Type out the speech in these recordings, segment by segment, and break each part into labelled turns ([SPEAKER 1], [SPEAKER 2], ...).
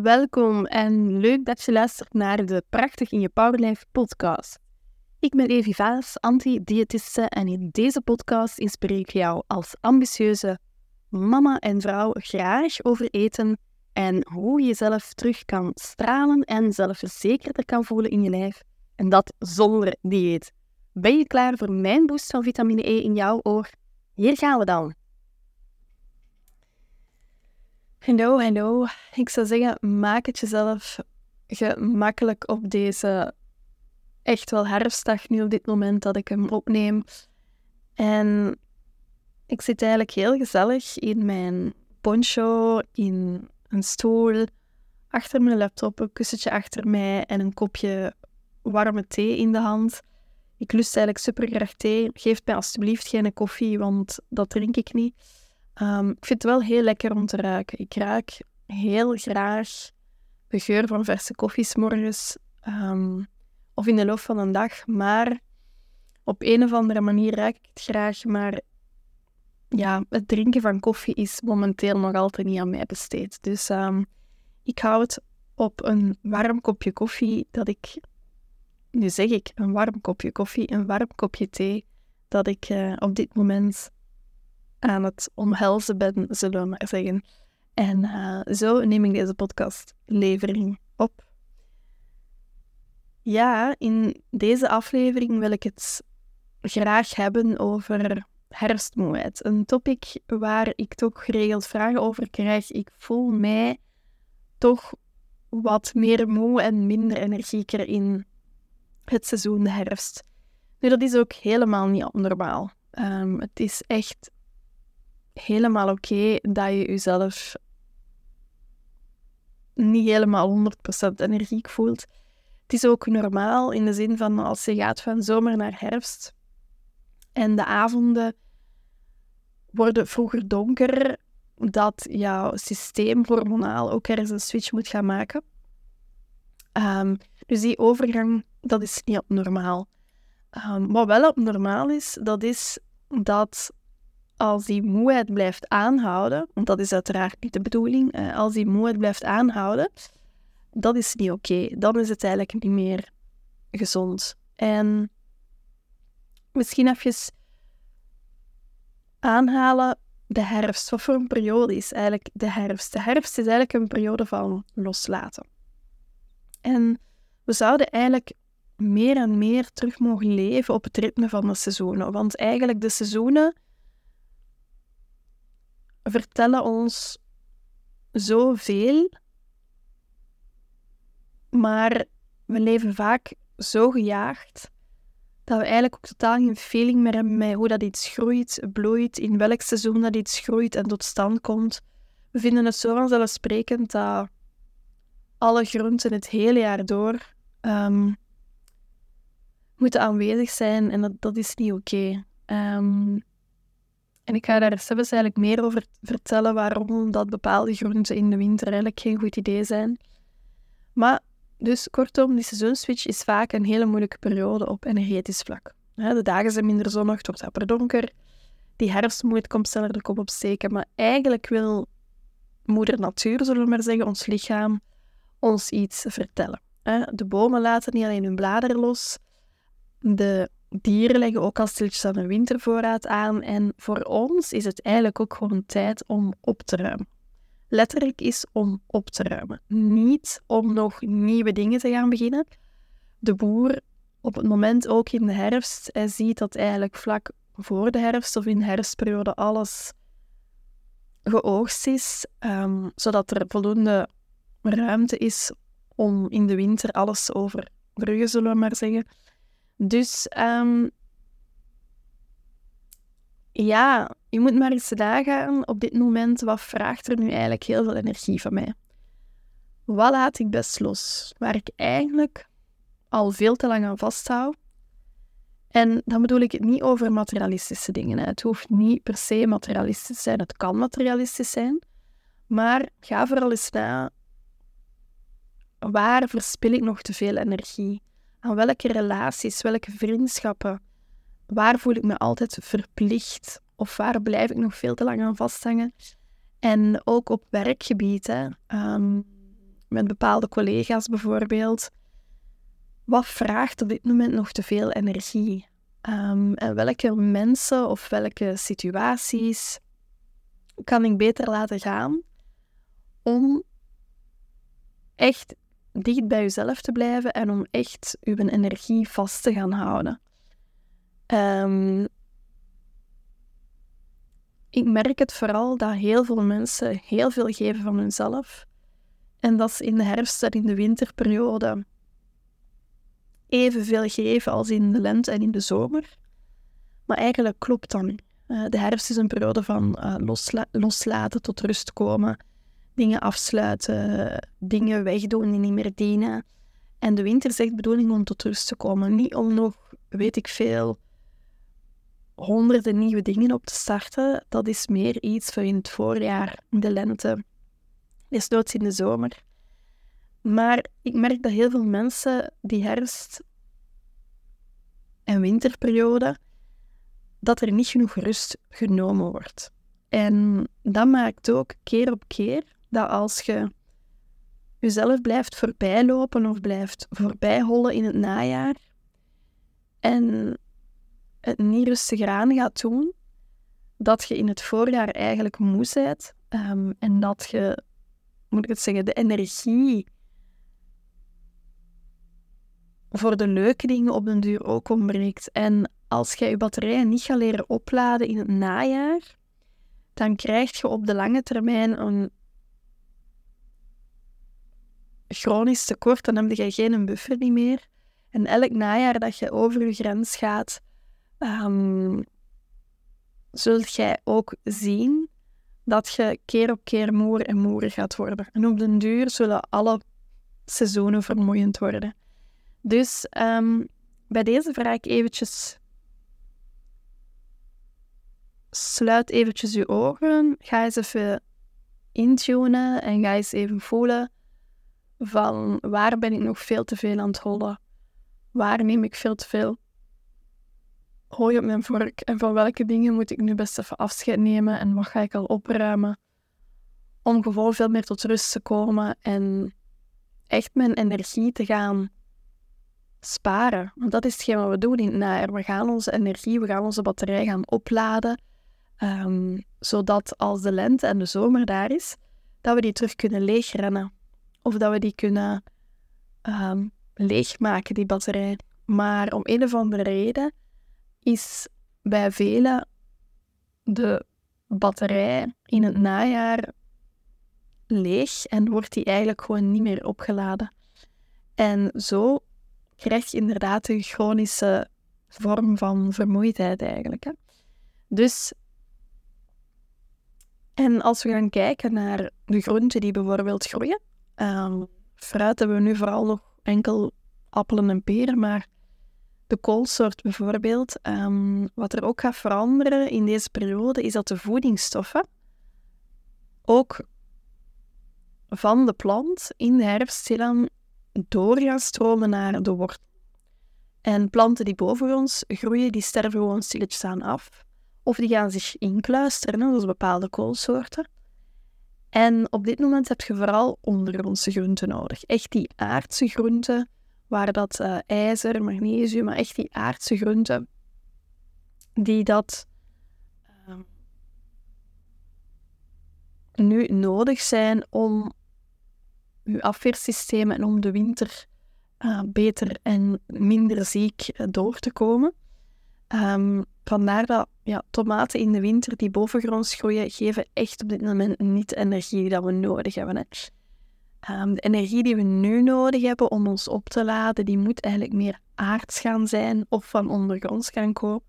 [SPEAKER 1] Welkom en leuk dat je luistert naar de Prachtig in je Powerlife podcast. Ik ben Evi Vaas, anti-diëtiste en in deze podcast inspireer ik jou als ambitieuze mama en vrouw graag over eten en hoe je jezelf terug kan stralen en zelfverzekerder kan voelen in je lijf. En dat zonder dieet. Ben je klaar voor mijn boost van vitamine E in jouw oor? Hier gaan we dan. Hallo, hallo. Ik zou zeggen, maak het jezelf gemakkelijk op deze echt wel herfstdag nu op dit moment dat ik hem opneem. En ik zit eigenlijk heel gezellig in mijn poncho, in een stoel, achter mijn laptop, een kussentje achter mij en een kopje warme thee in de hand. Ik lust eigenlijk super graag thee. Geef mij alsjeblieft geen koffie, want dat drink ik niet. Um, ik vind het wel heel lekker om te ruiken. Ik ruik heel graag de geur van verse koffies morgens um, of in de loop van een dag. Maar op een of andere manier ruik ik het graag. Maar ja, het drinken van koffie is momenteel nog altijd niet aan mij besteed. Dus um, ik hou het op een warm kopje koffie dat ik, nu zeg ik een warm kopje koffie, een warm kopje thee, dat ik uh, op dit moment aan het omhelzen ben, zullen we maar zeggen. En uh, zo neem ik deze podcastlevering op. Ja, in deze aflevering wil ik het graag hebben over herfstmoeheid. Een topic waar ik toch geregeld vragen over krijg. Ik voel mij toch wat meer moe en minder energieker in het seizoen de herfst. Nu, dat is ook helemaal niet abnormaal. Um, het is echt helemaal oké dat je jezelf niet helemaal 100% energiek voelt. Het is ook normaal in de zin van als je gaat van zomer naar herfst en de avonden worden vroeger donker, dat jouw systeem hormonaal ook ergens een switch moet gaan maken. Um, dus die overgang, dat is niet abnormaal. Um, wat wel abnormaal is, dat is dat als die moeheid blijft aanhouden, want dat is uiteraard niet de bedoeling, eh, als die moeheid blijft aanhouden, dat is niet oké. Dan is het eigenlijk niet meer gezond. En misschien even aanhalen de herfst. Wat voor een periode is eigenlijk de herfst? De herfst is eigenlijk een periode van loslaten. En we zouden eigenlijk meer en meer terug mogen leven op het ritme van de seizoenen. Want eigenlijk de seizoenen vertellen ons zoveel, maar we leven vaak zo gejaagd dat we eigenlijk ook totaal geen feeling meer hebben met hoe dat iets groeit, bloeit, in welk seizoen dat iets groeit en tot stand komt. We vinden het zo vanzelfsprekend dat alle groenten het hele jaar door um, moeten aanwezig zijn en dat, dat is niet oké. Ehm, en ik ga daar zelfs eigenlijk meer over vertellen waarom dat bepaalde groenten in de winter eigenlijk geen goed idee zijn. Maar dus kortom, die seizoenswitch is vaak een hele moeilijke periode op energetisch vlak. De dagen zijn minder zonnig, het wordt apper donker. Die herfstmoeheid komt sneller de kop opsteken. Maar eigenlijk wil moeder natuur, zullen we maar zeggen, ons lichaam, ons iets vertellen. De bomen laten niet alleen hun bladeren los. De dieren leggen ook al stilletjes aan een wintervoorraad aan. En voor ons is het eigenlijk ook gewoon tijd om op te ruimen. Letterlijk is om op te ruimen. Niet om nog nieuwe dingen te gaan beginnen. De boer, op het moment ook in de herfst, hij ziet dat eigenlijk vlak voor de herfst of in de herfstperiode alles geoogst is, um, zodat er voldoende ruimte is om in de winter alles overbruggen, zullen we maar zeggen. Dus um, ja, je moet maar eens nagaan op dit moment, wat vraagt er nu eigenlijk heel veel energie van mij? Wat laat ik best los? Waar ik eigenlijk al veel te lang aan vasthoud. En dan bedoel ik het niet over materialistische dingen. Hè. Het hoeft niet per se materialistisch te zijn. Het kan materialistisch zijn. Maar ga vooral eens na. Waar verspil ik nog te veel energie? Aan welke relaties, welke vriendschappen? Waar voel ik me altijd verplicht? Of waar blijf ik nog veel te lang aan vasthangen? En ook op werkgebied. Um, met bepaalde collega's bijvoorbeeld. Wat vraagt op dit moment nog te veel energie? Ehm, en welke mensen of welke situaties kan ik beter laten gaan om echt dicht bij jezelf te blijven en om echt uw energie vast te gaan houden. Um, ik merk het vooral dat heel veel mensen heel veel geven van hunzelf. En dat ze in de herfst en in de winterperiode evenveel geven als in de lente en in de zomer. Maar eigenlijk klopt dat niet. Uh, de herfst is een periode van losla loslaten, tot rust komen, dingen afsluiten, dingen wegdoen die niet meer dienen. En de winter is echt bedoeling om tot rust te komen. Niet om nog, weet ik veel, honderden nieuwe dingen op te starten. Dat is meer iets voor in het voorjaar, in de lente, desnoods in de zomer. Maar ik merk dat heel veel mensen die herfst- en winterperiode, dat er niet genoeg rust genomen wordt. En dat maakt ook keer op keer dat als je jezelf blijft voorbijlopen of blijft voorbijhollen in het najaar en het niet rustig aan gaat doen, dat je in het voorjaar eigenlijk moe bent um, en dat je, moet ik het zeggen, de energie voor de leuke dingen op den duur ook ontbreekt. En als je je batterijen niet gaat leren opladen in het najaar, dan krijg je op de lange termijn een chronisch tekort. Dan heb je geen buffer niet meer. En elk najaar dat je over je grens gaat, um, zult jij ook zien dat je keer op keer moer en moer gaat worden. En op den duur zullen alle seizoenen vermoeiend worden. Dus um, bij deze vraag eventjes... Sluit eventjes je ogen. Ga eens even intunen en ga eens even voelen van waar ben ik nog veel te veel aan het hollen? Waar neem ik veel te veel hooi op mijn vork en van welke dingen moet ik nu best even afscheid nemen en wat ga ik al opruimen om gewoon veel meer tot rust te komen en echt mijn energie te gaan sparen. Want dat is hetgeen wat we doen in. We gaan onze energie, we gaan onze batterij gaan opladen, um, zodat als de lente en de zomer daar is, dat we die terug kunnen leegrennen. Of dat we die kunnen um, leegmaken, die batterij. Maar om een of andere reden is bij velen de batterij in het najaar leeg en wordt die eigenlijk gewoon niet meer opgeladen. En zo krijg je inderdaad een chronische vorm van vermoeidheid eigenlijk. Hè. Dus, en als we gaan kijken naar de groenten die bijvoorbeeld groeien, um, fruit hebben we nu vooral nog enkel appelen en peren, maar de koolsoort bijvoorbeeld. Um, wat er ook gaat veranderen in deze periode is dat de voedingsstoffen ook van de plant in de herfst stilaan door gaan stromen naar de wortel. En planten die boven ons groeien, die sterven gewoon stilletjes aan af. Of die gaan zich inkluisteren, zoals bepaalde koolsoorten. En op dit moment heb je vooral ondergrondse groenten nodig. Echt die aardse groenten waar dat uh, ijzer, magnesium, maar echt die aardse groenten, die dat uh, nu nodig zijn om uw afweersysteem en om de winter uh, beter en minder ziek eh, door te komen. Um, vandaar dat ja, tomaten in de winter die bovengronds groeien, geven echt op dit moment niet de energie die we nodig hebben. Um, de energie die we nu nodig hebben om ons op te laden, die moet eigenlijk meer aards gaan zijn of van ondergronds gaan komen.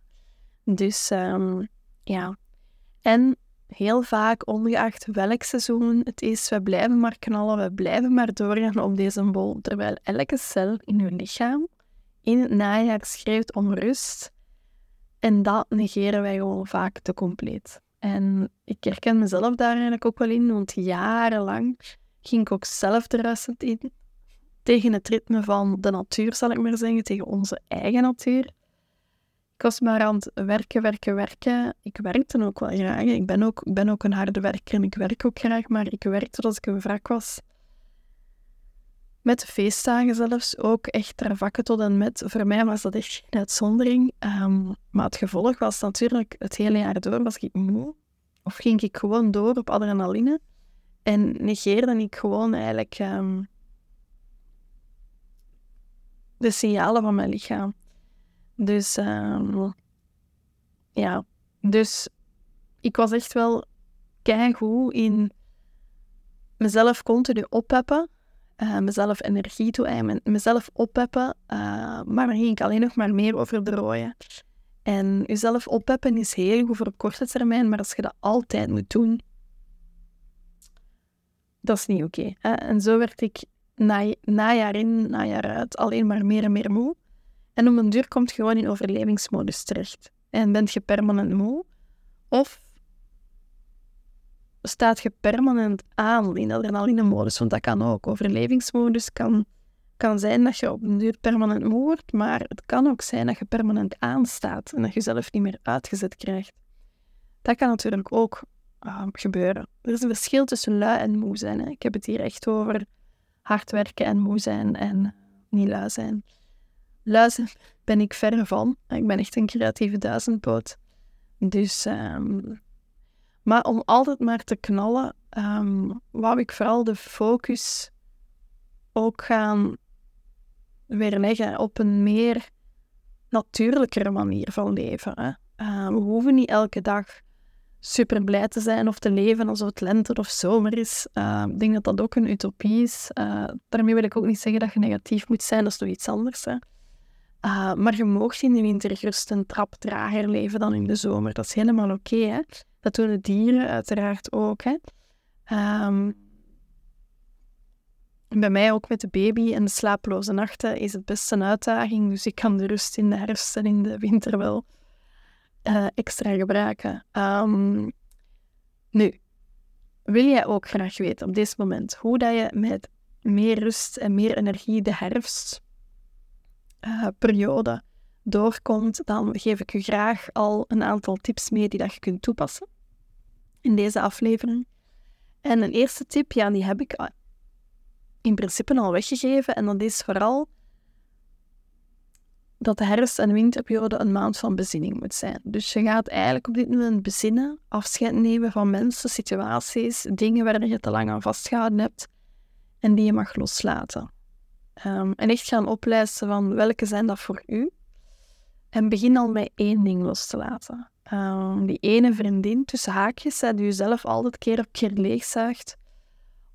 [SPEAKER 1] Dus um, ja. En heel vaak, ongeacht welk seizoen het is, we blijven maar knallen, we blijven maar doorgaan op deze bol. Terwijl elke cel in uw lichaam in het najaar schreeuwt om rust. En dat negeren wij gewoon vaak te compleet. En ik herken mezelf daar eigenlijk ook wel in, want jarenlang ging ik ook zelf terrasend in. Tegen het ritme van de natuur, zal ik maar zeggen, tegen onze eigen natuur. Ik was maar aan het werken, werken, werken. Ik werkte ook wel graag. Ik ben ook, ik ben ook een harde werker en ik werk ook graag, maar ik werkte als ik een wrak was. Met de feestdagen zelfs ook echt ter vakken tot en met. Voor mij was dat echt geen uitzondering. Ehm, maar het gevolg was natuurlijk het hele jaar door was ik moe. Of ging ik gewoon door op adrenaline. En negeerde ik gewoon eigenlijk ehm, de signalen van mijn lichaam. Dus ehm, ja, dus ik was echt wel keigoed in mezelf continu oppeppen uh, mezelf energie toe mezelf oppeppen. Uh, maar dan ging ik alleen nog maar meer over. En jezelf oppeppen is heel goed voor op korte termijn, maar als je dat altijd moet doen, dat is niet oké. en zo werd ik na, najaar in, najaar uit alleen maar meer en meer moe. En om een duur komt je gewoon in overlevingsmodus terecht. En bent je permanent moe. Of staat je permanent aan in adrenaline-modus, want dat kan ook. Overlevingsmodus kan, kan zijn dat je op een duur permanent moe wordt, maar het kan ook zijn dat je permanent aanstaat en dat je zelf niet meer uitgezet krijgt. Dat kan natuurlijk ook uh, gebeuren. Er is een verschil tussen lui en moe zijn. Hè. Ik heb het hier echt over hard werken en moe zijn en niet lui zijn. Lui zijn ben ik verre van. Ik ben echt een creatieve duizendpoot. Dus um, maar om altijd maar te knallen, um, wou ik vooral de focus ook gaan weer leggen op een meer natuurlijkere manier van leven. Hè. Uh, we hoeven niet elke dag super blij te zijn of te leven alsof het lente of zomer is. Uh, ik denk dat dat ook een utopie is. Uh, daarmee wil ik ook niet zeggen dat je negatief moet zijn, dat is nog iets anders. Hè. Maar je mag in de winter gerust een trap trager leven dan in de zomer. Dat is helemaal oké. Okay, dat doen de dieren uiteraard ook. Hè. Um, bij mij ook met de baby en de slaaploze nachten is het best een uitdaging. Dus ik kan de rust in de herfst en in de winter wel uh, extra gebruiken. Um, nu, wil jij ook graag weten op dit moment hoe dat je met meer rust en meer energie de herfstperiode doorkomt, dan geef ik je graag al een aantal tips mee die dat je kunt toepassen in deze aflevering. En een eerste tip, ja, die heb ik in principe al weggegeven. En dat is vooral dat de herfst- en winterperiode een maand van bezinning moet zijn. Dus je gaat eigenlijk op dit moment bezinnen, afscheid nemen van mensen, situaties, dingen waar je te lang aan vastgehouden hebt en die je mag loslaten. Um, en echt gaan oplijsten van welke zijn dat voor u. En begin al met één ding los te laten. Ehm, die ene vriendin tussen haakjes, die je zelf altijd keer op keer leegzuigt.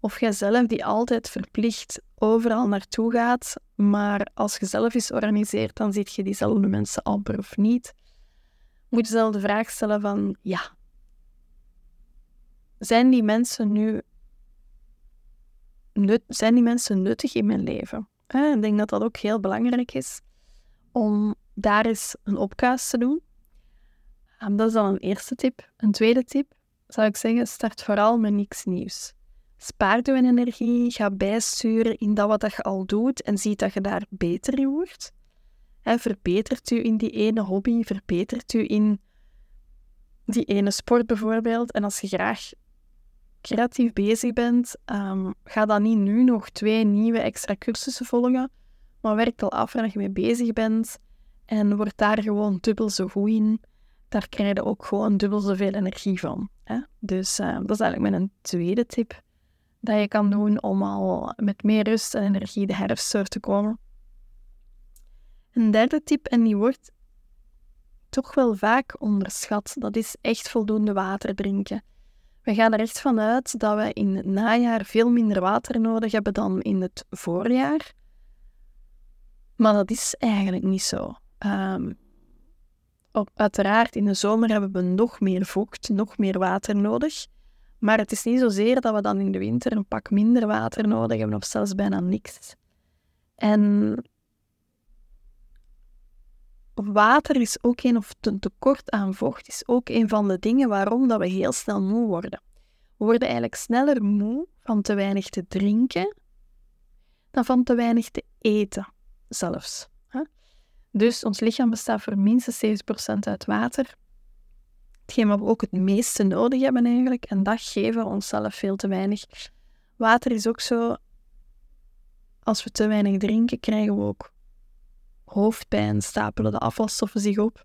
[SPEAKER 1] Of jijzelf die altijd verplicht overal naartoe gaat, maar als je zelf eens organiseert, dan ziet je diezelfde mensen amper of niet. Moet je zelf de vraag stellen van, ja, zijn die mensen nu nut, zijn die mensen nuttig in mijn leven? Ik denk dat dat ook heel belangrijk is om daar eens een opkaas te doen. Um, dat is dan een eerste tip. Een tweede tip zou ik zeggen, start vooral met niks nieuws. Spaar je energie, ga bijsturen in dat wat je al doet en zie dat je daar beter in wordt. Verbetert u in die ene hobby, verbetert u in die ene sport bijvoorbeeld. En als je graag creatief bezig bent, um, ga dan niet nu nog twee nieuwe extra cursussen volgen, maar werk al af waar je mee bezig bent en word daar gewoon dubbel zo goed in daar krijg je ook gewoon dubbel zoveel energie van. Hè? Dus uh, dat is eigenlijk mijn tweede tip dat je kan doen om al met meer rust en energie de herfst door te komen. Een derde tip, en die wordt toch wel vaak onderschat, dat is echt voldoende water drinken. We gaan er echt vanuit dat we in het najaar veel minder water nodig hebben dan in het voorjaar. Maar dat is eigenlijk niet zo. Um, uiteraard, in de zomer hebben we nog meer vocht, nog meer water nodig. Maar het is niet zozeer dat we dan in de winter een pak minder water nodig hebben, of zelfs bijna niks. En water is ook een, of een tekort aan vocht, is ook een van de dingen waarom dat we heel snel moe worden. We worden eigenlijk sneller moe van te weinig te drinken dan van te weinig te eten, zelfs. Dus ons lichaam bestaat voor minstens 70% uit water. Hetgeen wat we ook het meeste nodig hebben eigenlijk. En dat geven we onszelf veel te weinig. Water is ook zo... als we te weinig drinken, krijgen we ook hoofdpijn, stapelen de afvalstoffen zich op.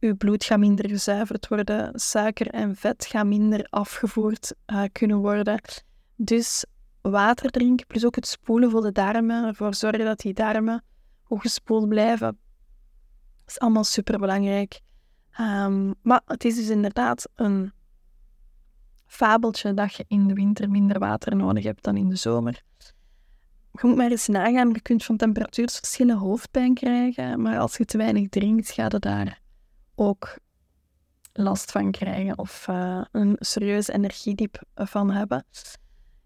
[SPEAKER 1] Uw bloed gaat minder gezuiverd worden, suiker en vet gaan minder afgevoerd uh, kunnen worden. Dus water drinken, plus ook het spoelen voor de darmen, ervoor zorgen dat die darmen goed gespoeld blijven. Dat is allemaal super belangrijk. Ehm, maar het is dus inderdaad een fabeltje dat je in de winter minder water nodig hebt dan in de zomer. Je moet maar eens nagaan, je kunt van temperatuursverschillen hoofdpijn krijgen, maar als je te weinig drinkt, ga je daar ook last van krijgen of uh, een serieus energiediep van hebben.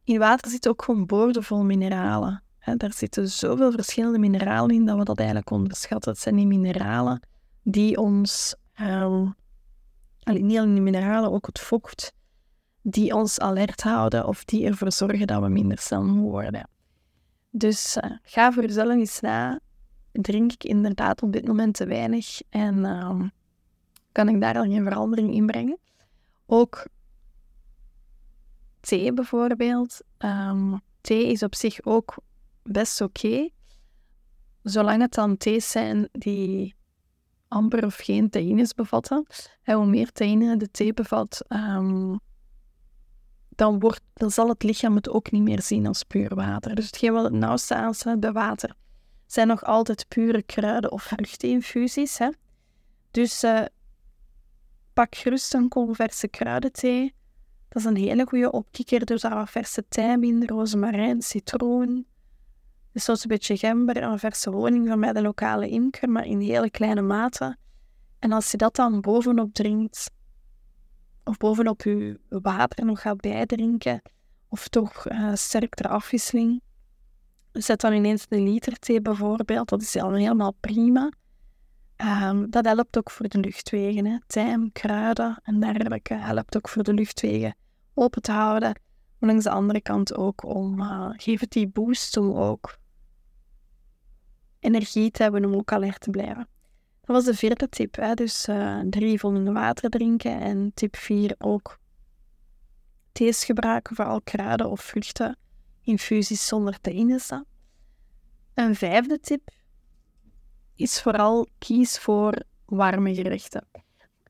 [SPEAKER 1] In water zit ook gewoon boordevol mineralen. Hè, daar zitten zoveel verschillende mineralen in dat we dat eigenlijk onderschatten. Het zijn die mineralen die ons, um, niet alleen de mineralen, ook het vocht, die ons alert houden of die ervoor zorgen dat we minder snel worden. Dus uh, ga voor jezelf eens na. Drink ik inderdaad op dit moment te weinig en uh, kan ik daar al geen verandering in brengen? Ook thee bijvoorbeeld. Um, thee is op zich ook best oké, zolang het dan thees zijn die amper of geen theïnes bevatten. En hoe meer theïne de thee bevat, um, dan, wordt, dan zal het lichaam het ook niet meer zien als puur water. Dus hetgeen wat het nauwste aansluit bij water zijn nog altijd pure kruiden- of vruchtinfusies. Hè? Dus uh, pak gerust een kom verse kruidenthee. Dat is een hele goede opkikker. Dus daar verse tijm in, rozemarijn, citroen. Dus zoals een beetje gember en verse honing van bij de lokale imker, maar in hele kleine mate. En als je dat dan bovenop drinkt, of bovenop je water nog gaat bijdrinken, of toch uh, sterkere afwisseling, zet dan ineens een liter thee bijvoorbeeld. Dat is al helemaal prima. Um, dat helpt ook voor de luchtwegen. Hè. Tijm, kruiden en dergelijke helpt ook voor de luchtwegen open te houden. Maar langs de andere kant ook om, uh, geef het die boost om ook energie te hebben om ook alert te blijven. Dat was de vierde tip. Hè? Dus uh, drie voldoende water drinken. En tip vier ook thees gebruiken, vooral kruiden of vruchten, infusies zonder theïne. Een vijfde tip is vooral kies voor warme gerechten.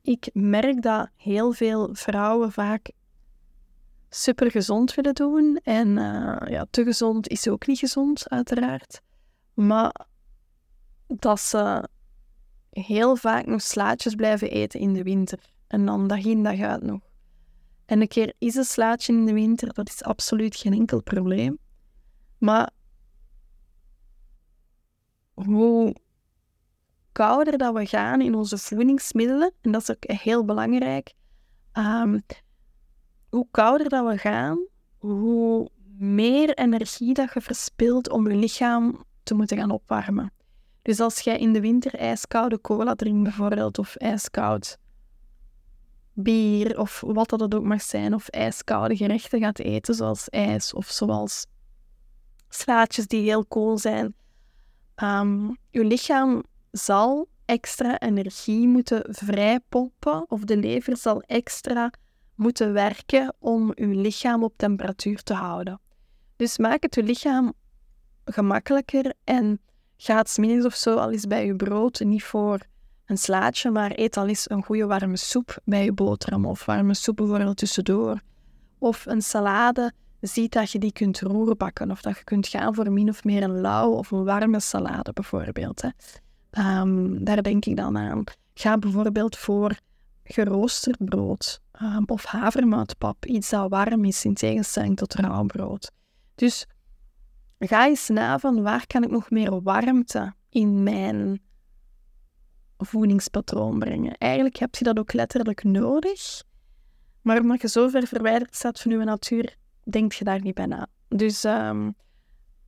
[SPEAKER 1] Ik merk dat heel veel vrouwen vaak super gezond willen doen. En uh, ja, te gezond is ook niet gezond, uiteraard. Maar dat ze heel vaak nog slaatjes blijven eten in de winter. En dan dag in dag uit nog. En een keer is een slaatje in de winter, dat is absoluut geen enkel probleem. Maar hoe kouder dat we gaan in onze voedingsmiddelen, en dat is ook heel belangrijk, um, hoe kouder dat we gaan, hoe meer energie dat je verspilt om je lichaam te moeten gaan opwarmen. Dus als jij in de winter ijskoude cola drinkt bijvoorbeeld, of ijskoud bier, of wat dat ook mag zijn, of ijskoude gerechten gaat eten, zoals ijs, of zoals slaatjes die heel koel zijn, um, je lichaam zal extra energie moeten vrijpompen, of de lever zal extra moeten werken om je lichaam op temperatuur te houden. Dus maak het je lichaam gemakkelijker en ga smiddags of zo al eens bij je brood, niet voor een slaatje, maar eet al eens een goede warme soep bij je boterham of warme soep bijvoorbeeld tussendoor. Of een salade, zie dat je die kunt roerbakken of dat je kunt gaan voor min of meer een lauw of een warme salade bijvoorbeeld. Hè. Ehm, daar denk ik dan aan. Ga bijvoorbeeld voor geroosterd brood um, of havermoutpap, iets dat warm is in tegenstelling tot rauw brood. Dus ga eens na van waar kan ik nog meer warmte in mijn voedingspatroon brengen. Eigenlijk heb je dat ook letterlijk nodig, maar omdat je zo ver verwijderd staat van je natuur, denk je daar niet bij na. Dus um,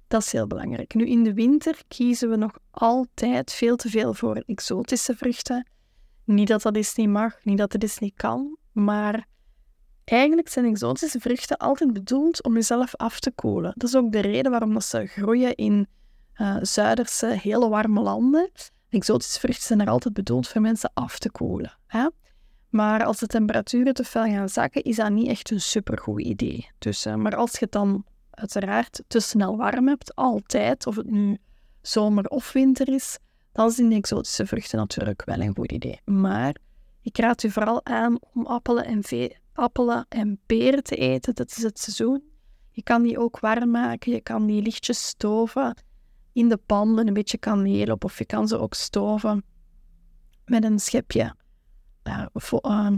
[SPEAKER 1] dat is heel belangrijk. Nu, in de winter kiezen we nog altijd veel te veel voor exotische vruchten. Niet dat dat eens niet mag, niet dat het eens niet kan, maar eigenlijk zijn exotische vruchten altijd bedoeld om jezelf af te koelen. Dat is ook de reden waarom dat ze groeien in uh, zuiderse, hele warme landen. Exotische vruchten zijn er altijd bedoeld voor mensen af te koelen. Hè? Maar als de temperaturen te fel gaan zakken, is dat niet echt een supergoed idee. Dus, uh, maar als je het dan uiteraard te snel warm hebt, altijd, of het nu zomer of winter is, dan zijn de exotische vruchten natuurlijk wel een goed idee. Maar ik raad u vooral aan om appelen en, appelen en peren te eten. Dat is het seizoen. Je kan die ook warm maken. Je kan die lichtjes stoven in de pan met een beetje kaneel op. Of je kan ze ook stoven met een schepje uh,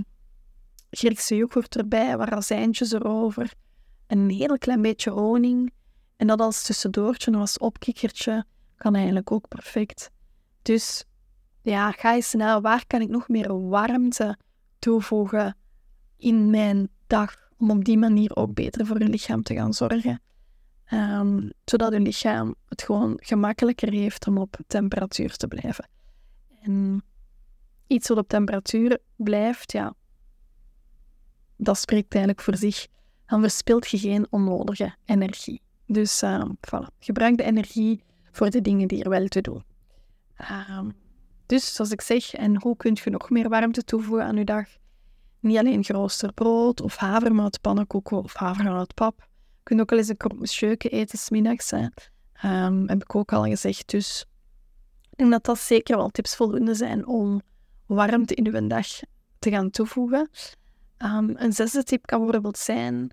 [SPEAKER 1] Griekse yoghurt erbij, razijntjes erover. een heel klein beetje honing. En dat als tussendoortje, als opkikkertje, kan eigenlijk ook perfect. Dus ja, ga eens naar waar kan ik nog meer warmte toevoegen in mijn dag, om op die manier ook beter voor je lichaam te gaan zorgen. Um, zodat je lichaam het gewoon gemakkelijker heeft om op temperatuur te blijven. En iets wat op temperatuur blijft, ja, dat spreekt eigenlijk voor zich. Dan verspilt je geen onnodige energie. Dus uh, voilà. gebruik de energie voor de dingen die er wel te doen. Um, dus zoals ik zeg, en hoe kun je nog meer warmte toevoegen aan je dag? Niet alleen brood of havermoutpannenkoeken of havermoutpap. Je kunt ook wel eens een monsieur eten smiddags. Um, heb ik ook al gezegd. Dus ik denk dat dat zeker wel tips voldoende zijn om warmte in uw dag te gaan toevoegen. Um, een zesde tip kan bijvoorbeeld zijn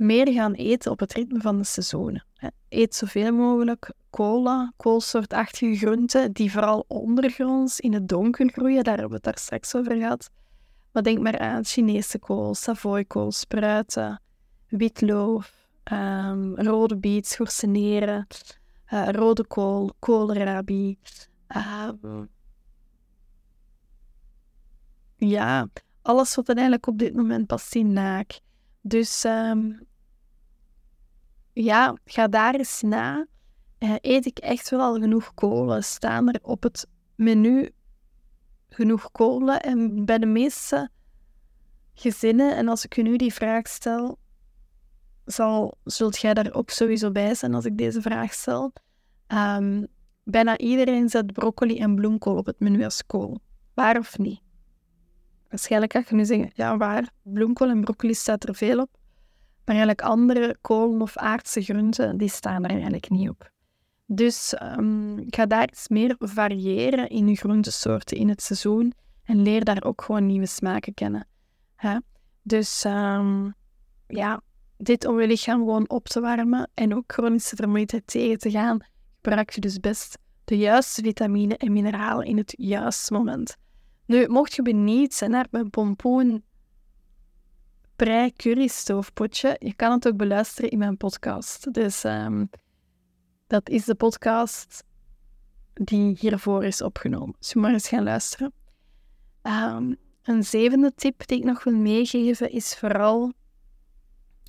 [SPEAKER 1] meer gaan eten op het ritme van de seizoenen. Eet zoveel mogelijk cola, koolsoortachtige groenten die vooral ondergronds in het donker groeien. Daar hebben we het daar straks over gehad. Maar denk maar aan Chinese kool, savoykool, spruiten, witloof, um, rode biet, schorseneren, uh, rode kool, koolrabi. Um, ja, alles wat eigenlijk op dit moment pastinaak. Dus um, ja, ga daar eens na. Uh, eet ik echt wel al genoeg kolen? Staan er op het menu genoeg kolen? En bij de meeste gezinnen, en als ik u nu die vraag stel, zal, zult jij daar ook sowieso bij zijn als ik deze vraag stel. Um, bijna iedereen zet broccoli en bloemkool op het menu als kool. Waar of niet? Waarschijnlijk ga je nu zeggen, ja waar, bloemkool en broccoli staat er veel op. Maar eigenlijk andere kolen of aardse groenten, die staan er eigenlijk niet op. Dus um, ga daar iets meer variëren in je groentesoorten in het seizoen en leer daar ook gewoon nieuwe smaken kennen. Hè? Dus um, ja, dit om je lichaam gewoon op te warmen en ook chronische vermoeidheid tegen te gaan, gebruik je dus best de juiste vitamine en mineralen in het juiste moment. Nu, mocht je benieuwd zijn naar mijn pompoen prei curry stoofpotje, je kan het ook beluisteren in mijn podcast. Dus um, dat is de podcast die hiervoor is opgenomen. Dus maar eens gaan luisteren. Um, een zevende tip die ik nog wil meegeven is vooral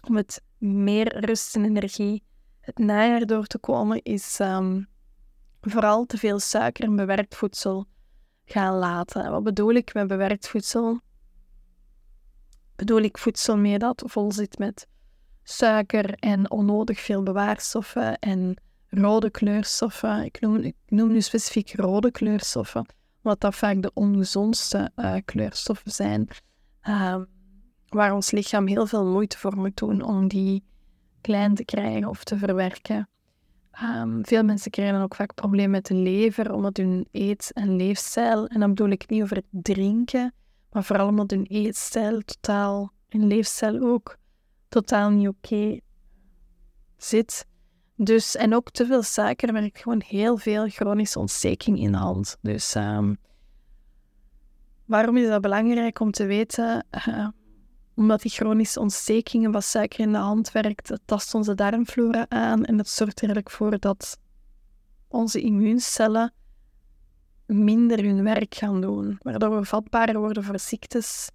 [SPEAKER 1] om met meer rust en energie het najaar door te komen, is um, vooral te veel suiker en bewerkt voedsel gaan laten. Wat bedoel ik met bewerkt voedsel? Bedoel ik voedsel mee dat vol zit met suiker en onnodig veel bewaarstoffen en rode kleurstoffen. Ik noem, ik noem nu specifiek rode kleurstoffen, omdat dat vaak de ongezondste uh, kleurstoffen zijn, uh, waar ons lichaam heel veel moeite voor moet doen om die klein te krijgen of te verwerken. Um, veel mensen krijgen ook vaak problemen met de lever, omdat hun eet- en leefstijl, en dan bedoel ik niet over het drinken, maar vooral omdat hun eetstijl totaal, en leefstijl ook, totaal niet oké zit. Dus, en ook te veel suiker werkt gewoon heel veel chronische ontsteking in de hand. Dus um, waarom is dat belangrijk om te weten? Uh, omdat die chronische ontstekingen wat suiker in de hand werkt, tast onze darmflora aan en dat zorgt er eigenlijk voor dat onze immuuncellen minder hun werk gaan doen, waardoor we vatbaarder worden voor ziektes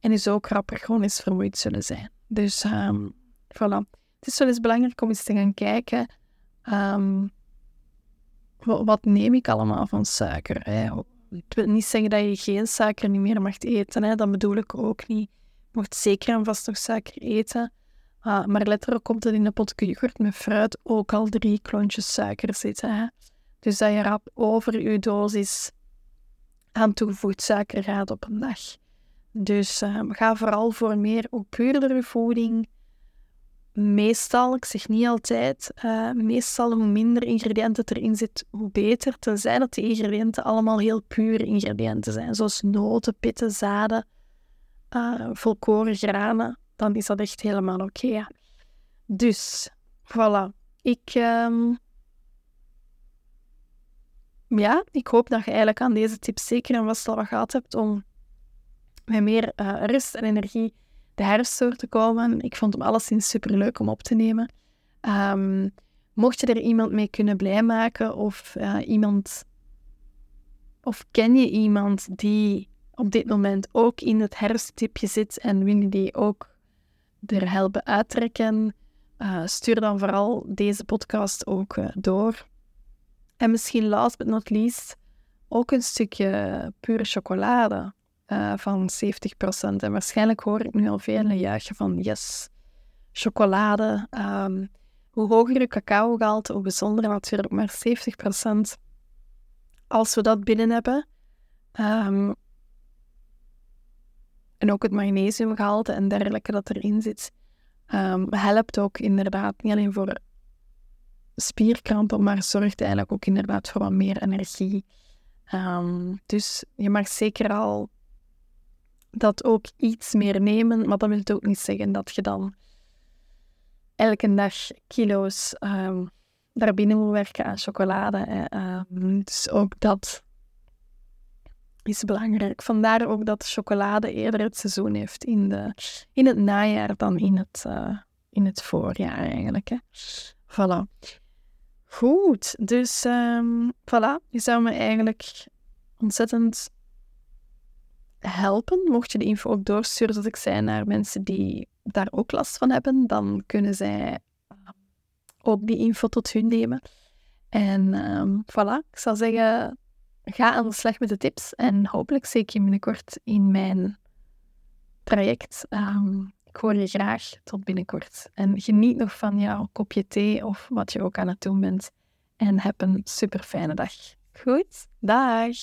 [SPEAKER 1] en dus ook rapper chronisch vermoeid zullen zijn. Dus um, voilà. Het is wel eens belangrijk om eens te gaan kijken, um, wat, neem ik allemaal van suiker? Hè? Ik wil niet zeggen dat je geen suiker niet meer mag eten, hè? dat bedoel ik ook niet mocht zeker en vast nog suiker eten. Uh, maar letterlijk komt het in de potje yoghurt met fruit ook al drie klontjes suiker zitten. Hè? Dus dat je rap over je dosis aan toegevoegd suiker gaat op een dag. Dus uh, ga vooral voor meer, ook puurdere voeding. meestal, ik zeg niet altijd, uh, meestal hoe minder ingrediënten erin zit, hoe beter. Tenzij dat die ingrediënten allemaal heel pure ingrediënten zijn, zoals noten, pitten, zaden, uh, volkoren granen, dan is dat echt helemaal oké. Dus, voilà. Ik, um... ja, ik hoop dat je eigenlijk aan deze tips zeker en vast wat gehad hebt om met meer uh, rust en energie de herfst door te komen. Ik vond hem alleszins super leuk om op te nemen. Um, mocht je er iemand mee kunnen blij maken of uh, iemand of ken je iemand die op dit moment ook in het herfsttipje zit en wil je die ook er helpen uittrekken, uh, stuur dan vooral deze podcast ook door. En misschien last but not least ook een stukje pure chocolade uh, van 70%. En waarschijnlijk hoor ik nu al veel juichen van yes, chocolade. Um, hoe hoger je cacaogehalte, hoe bijzonder natuurlijk, maar 70%. Als we dat binnen hebben, um, en ook het magnesiumgehalte en dergelijke dat erin zit, um, helpt ook inderdaad niet alleen voor spierkrampen, maar zorgt eigenlijk ook inderdaad voor wat meer energie. Um, dus je mag zeker al dat ook iets meer nemen, maar dat wil ook niet zeggen dat je dan elke dag kilo's um, daar binnen moet werken aan chocolade. Um, dus ook dat is belangrijk. Vandaar ook dat chocolade eerder het seizoen heeft in, de, in het najaar dan in het, uh, in het voorjaar eigenlijk. Hè. Voilà. Goed, dus um, voilà. Je zou me eigenlijk ontzettend helpen. Mocht je de info ook doorsturen, zoals ik zei, naar mensen die daar ook last van hebben, dan kunnen zij ehm, ook die info tot hun nemen. En um, voilà, ik zal zeggen, ga aan de slag met de tips en hopelijk zie ik je binnenkort in mijn traject. Ik hoor je graag tot binnenkort. En geniet nog van jouw kopje thee of wat je ook aan het doen bent. En heb een super fijne dag. Goed, dag!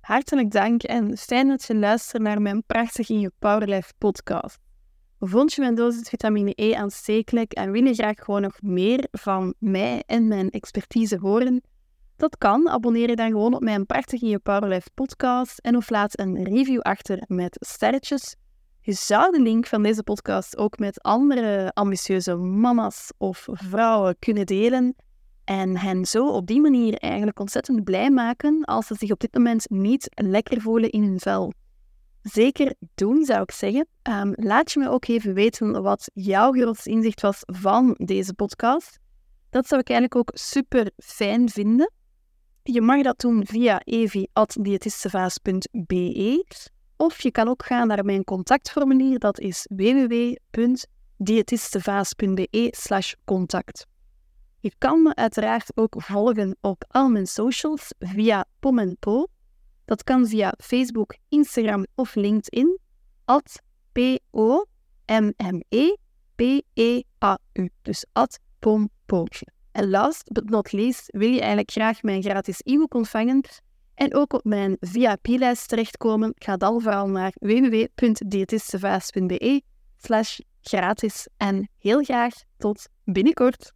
[SPEAKER 1] Hartelijk dank en fijn dat je luistert naar mijn Prachtig in je Powerlife podcast. Vond je mijn dosis vitamine E aanstekelijk en wil je graag gewoon nog meer van mij en mijn expertise horen? Dat kan. Abonneer je dan gewoon op mijn Prachtig in je Powerlife podcast en of laat een review achter met sterretjes. Je zou de link van deze podcast ook met andere ambitieuze mama's of vrouwen kunnen delen en hen zo op die manier eigenlijk ontzettend blij maken als ze zich op dit moment niet lekker voelen in hun vel. Zeker doen, zou ik zeggen. Um, laat je me ook even weten wat jouw grootste inzicht was van deze podcast. Dat zou ik eigenlijk ook super fijn vinden. Je mag dat doen via evi.diëtistevaas.be of je kan ook gaan naar mijn contactformulier, dat is www.diëtistevaas.be contact. Je kan me uiteraard ook volgen op al mijn socials via Pom Dat kan via Facebook, Instagram of LinkedIn. At P-O-M-M-E-P-E-A-U. Dus at pompo. En last but not least wil je eigenlijk graag mijn gratis e-book ontvangen en ook op mijn VIP-lijst terechtkomen. Ga dan vooral naar www.diëtistevaas.be slash gratis. En heel graag tot binnenkort.